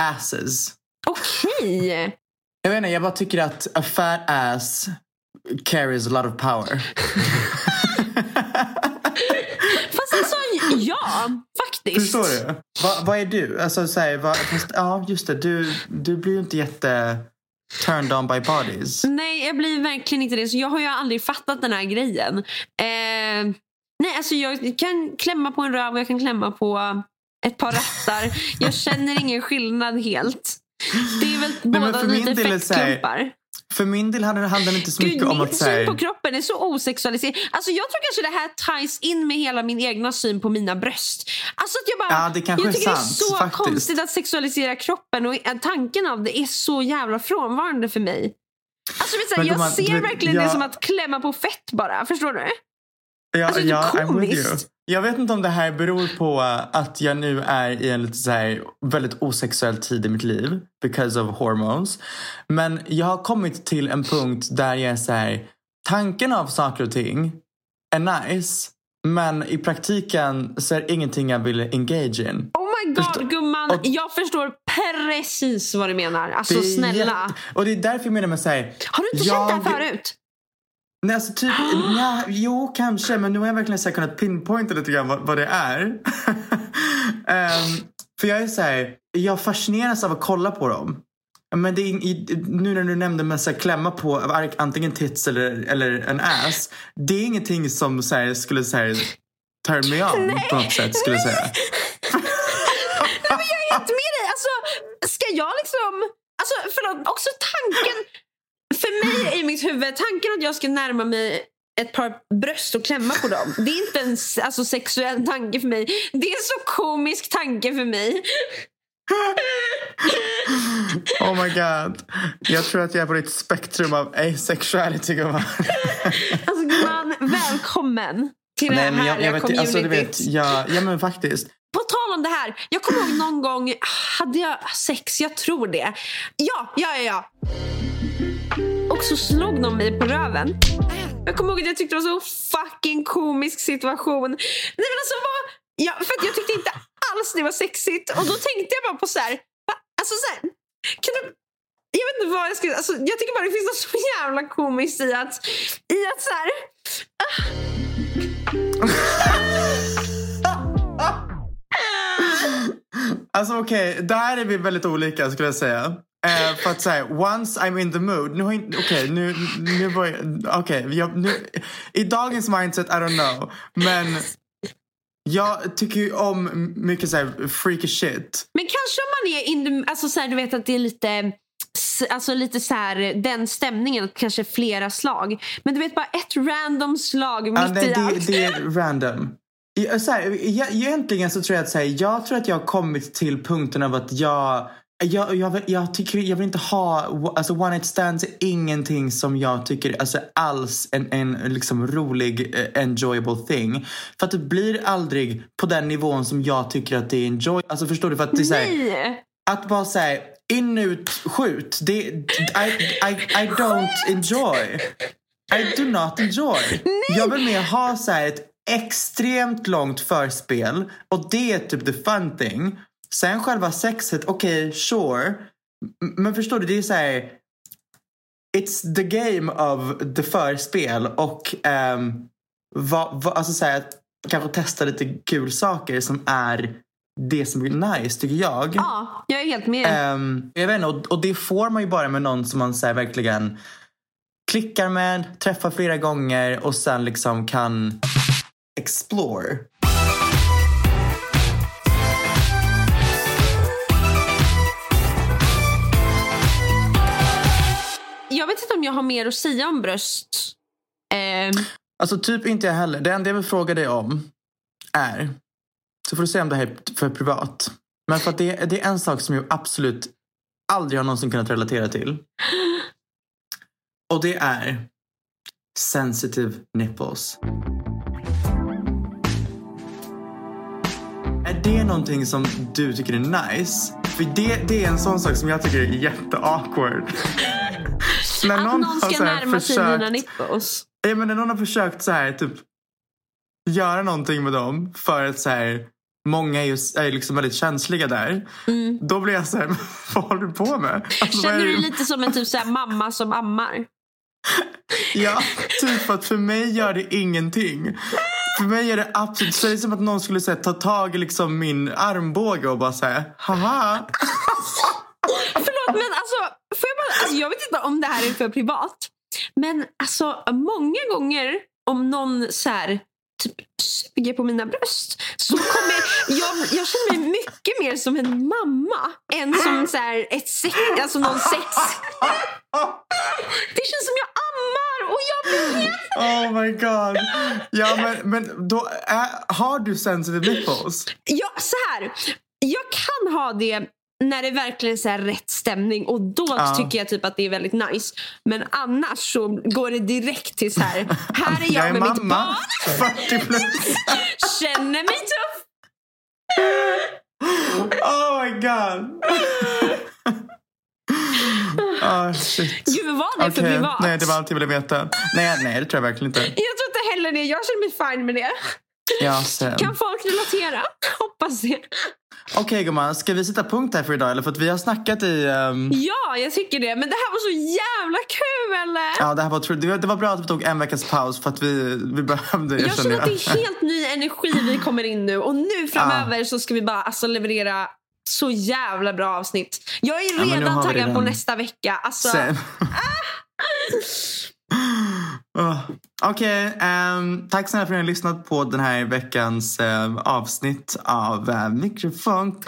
asses. Okej. Jag vet inte, jag bara tycker att a fat ass carries a lot of power. Fast alltså, ja, faktiskt. Förstår du? Va, vad är du? Alltså, så här, vad, fast, ja, just det. Du, du blir ju inte jätte turned on by bodies. Nej, jag blir verkligen inte det. Så jag har ju aldrig fattat den här grejen. Eh, nej, alltså jag kan klämma på en röv och jag kan klämma på ett par rattar. jag känner ingen skillnad helt. Det är väl men båda för min lite är det fettklumpar. För min del handlar det inte så Gud, mycket om min att säga... syn på kroppen är så osexualiserad. Alltså jag tror kanske det här ties in med hela min egna syn på mina bröst. Alltså att jag bara, Ja, det kanske jag är tycker sant, det är så faktiskt. konstigt att sexualisera kroppen och tanken av det är så jävla frånvarande för mig. Alltså, du, Men jag de ser verkligen det jag- som att klämma på fett bara. Förstår du? Ja, Alltså, ja, komiskt. Jag vet inte om det här beror på att jag nu är i en lite så här väldigt osexuell tid i mitt liv. Because of hormones. Men jag har kommit till en punkt där jag är så här. Tanken av saker och ting är nice. Men i praktiken så är det ingenting jag vill engage in. Oh my god Förstå- gumman, och- jag förstår precis vad du menar. Alltså snälla. Och det är därför jag menar med säga. Har du inte känt det här förut? Nej, alltså typ, ja, jo kanske, men nu har jag verkligen kunnat pinpointa lite grann vad, vad det är. um, för jag är så här, jag fascineras av att kolla på dem. Men det är, nu när du nämnde med att klämma på antingen tits eller, eller en ass. Det är ingenting som så här, skulle så här, turn me on Nej. på något sätt skulle jag säga. Nej, men jag är helt med dig. Alltså, ska jag liksom... Alltså förlåt, också tanken mitt huvud, tanken att jag ska närma mig ett par bröst och klämma på dem. Det är inte en alltså, sexuell tanke för mig. Det är en så komisk tanke för mig. Oh my god. Jag tror att jag är på ditt spektrum av asexuality gumman. Alltså gumman, välkommen till det här Nej men jag, jag vet communityt. alltså du vet, ja, ja men faktiskt. På tal om det här, jag kommer ihåg någon gång, hade jag sex? Jag tror det. Ja, ja, ja, ja. Och så slog de mig på röven. Jag kommer ihåg att jag tyckte det var så fucking komisk situation. Nej men alltså vad, ja, för att jag tyckte inte alls det var sexigt. Och då tänkte jag bara på så här, alltså så här, kan du, jag vet inte vad jag ska, alltså jag tycker bara det finns något så jävla komiskt i att, i att så här, Alltså okej, där är vi väldigt olika skulle jag säga. Eh, för att säga, once I'm in the mood. Nu har inte, okej, nu, nu var jag, okej, jag- nu, i dagens mindset, I don't know. Men jag tycker ju om mycket så här freaky shit. Men kanske om man är in alltså så här, du vet att det är lite Alltså lite så här, den stämningen, kanske flera slag. Men du vet bara ett random slag mitt Ja, nej, i det, allt. det är random. Så här, egentligen så tror jag att så här, jag tror att jag har kommit till punkten av att jag jag, jag, vill- jag, tycker, jag vill inte ha, alltså one night stands är ingenting som jag tycker alltså alls en, en liksom rolig, eh, enjoyable thing. För att det blir aldrig på den nivån som jag tycker att det är enjoy. Alltså förstår du? För att det är så här, Nej! att bara säga in, ut, skjut. Det, I, I, I don't enjoy. I do not enjoy. Jag vill mer ha så ett extremt långt förspel och det är typ the fun thing. Sen själva sexet, okej, sure. M- Men förstår du, det är så här. It's the game of the förspel och um, vad, vad, alltså så här, att kanske testa lite kul saker som är det som är nice tycker jag. Ja, jag är helt med. Ehm, jag vet inte, och, och det får man ju bara med någon som man så här, verkligen klickar med, träffar flera gånger och sen liksom kan explore. Om jag har mer att säga om bröst. Eh. Alltså typ inte jag heller. Det enda jag vill fråga dig om är, så får du säga om det här är för privat. Men för att det, det är en sak som jag absolut aldrig har någonsin kunnat relatera till. Och det är sensitive nipples. Är det någonting som du tycker är nice? För det, det är en sån sak som jag tycker är jätteawkward. När att någon har ska här närma sig dina nipples. Ja, men när någon har försökt så här, typ göra någonting med dem för att så här, många är, ju, är liksom väldigt känsliga där. Då blir jag så här, vad håller du på med? Alltså, Känner du dig lite som en typ så här mamma som ammar? Ja, typ att för mig gör det ingenting. För mig är det absolut, så är som att någon skulle så här, ta tag i liksom min armbåge och bara säga haha. Förlåt men alltså, får jag, bara, alltså, jag vet inte om det här är för privat. Men alltså många gånger om någon så här, typ suger på mina bröst så kommer jag, jag känner mig mycket mer som en mamma än som så här, ett sex, alltså någon sex. Det känns som jag ammar och jag blir helt... Oh my god. Ja men, men då är, har du sensitive nipples? Ja, så här. Jag kan ha det när det verkligen är så rätt stämning och då Ja. tycker jag typ att det är väldigt nice. Men annars så går det direkt till så här. Här är jag, Jag är med mitt mamma, barn. 40 plus. Känner mig tuff. Oh my god. Oh, shit. Gud, var det för Okej, privat? Nej, det var allt jag ville veta. Nej, nej, det tror jag verkligen inte. Jag tror inte heller det. Jag känner mig fine med det. Ja, sen. Kan folk relatera? Hoppas det. Okej gumman, ska vi sätta punkt här för idag? Eller för att vi har snackat i... ehm, Ja, jag tycker det. Men det här var så jävla kul! Ja, det, här var, det var- bra att vi tog en veckas paus för att vi, vi behövde det. Jag känner att det är helt ny energi vi kommer in nu och nu framöver så ska vi bara alltså, leverera så jävla bra avsnitt. Jag är redan vi taggad på nästa vecka. Alltså. Oh. Okej, ehm, tack snälla för att ni har lyssnat på den här veckans eh, avsnitt av uh, Mikrofonkort.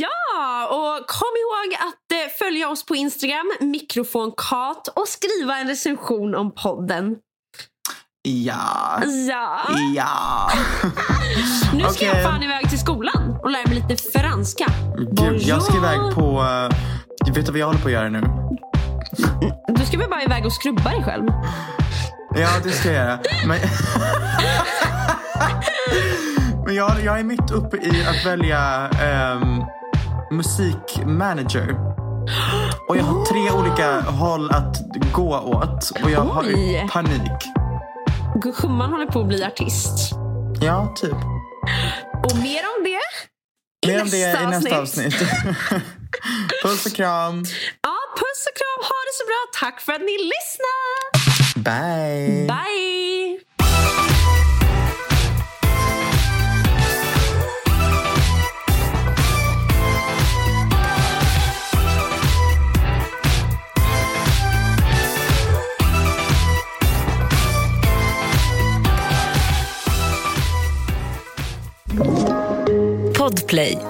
Ja, och kom ihåg att eh, följ följa oss på Instagram, mikrofonkat och skriva en recension om podden. Ja. Ja. Ja. Nu ska jag Okej. fan iväg till skolan och lära mig lite franska. Gud, jag ska iväg på... Uh, vet du vad jag håller på att göra nu? Du ska väl bara iväg och skrubba dig själv? Ja, det ska jag göra. Men, Men jag, jag är mitt uppe i att välja um, musikmanager. Och jag har tre olika håll att gå åt. Och jag Oj. har panik. Gumman håller på att bli artist. Ja, typ. Och mer om det i Mer om det nästa i nästa avsnitt. avsnitt. Puss och kram. Tack för att ni lyssnade. Bye. Bye! Podplay.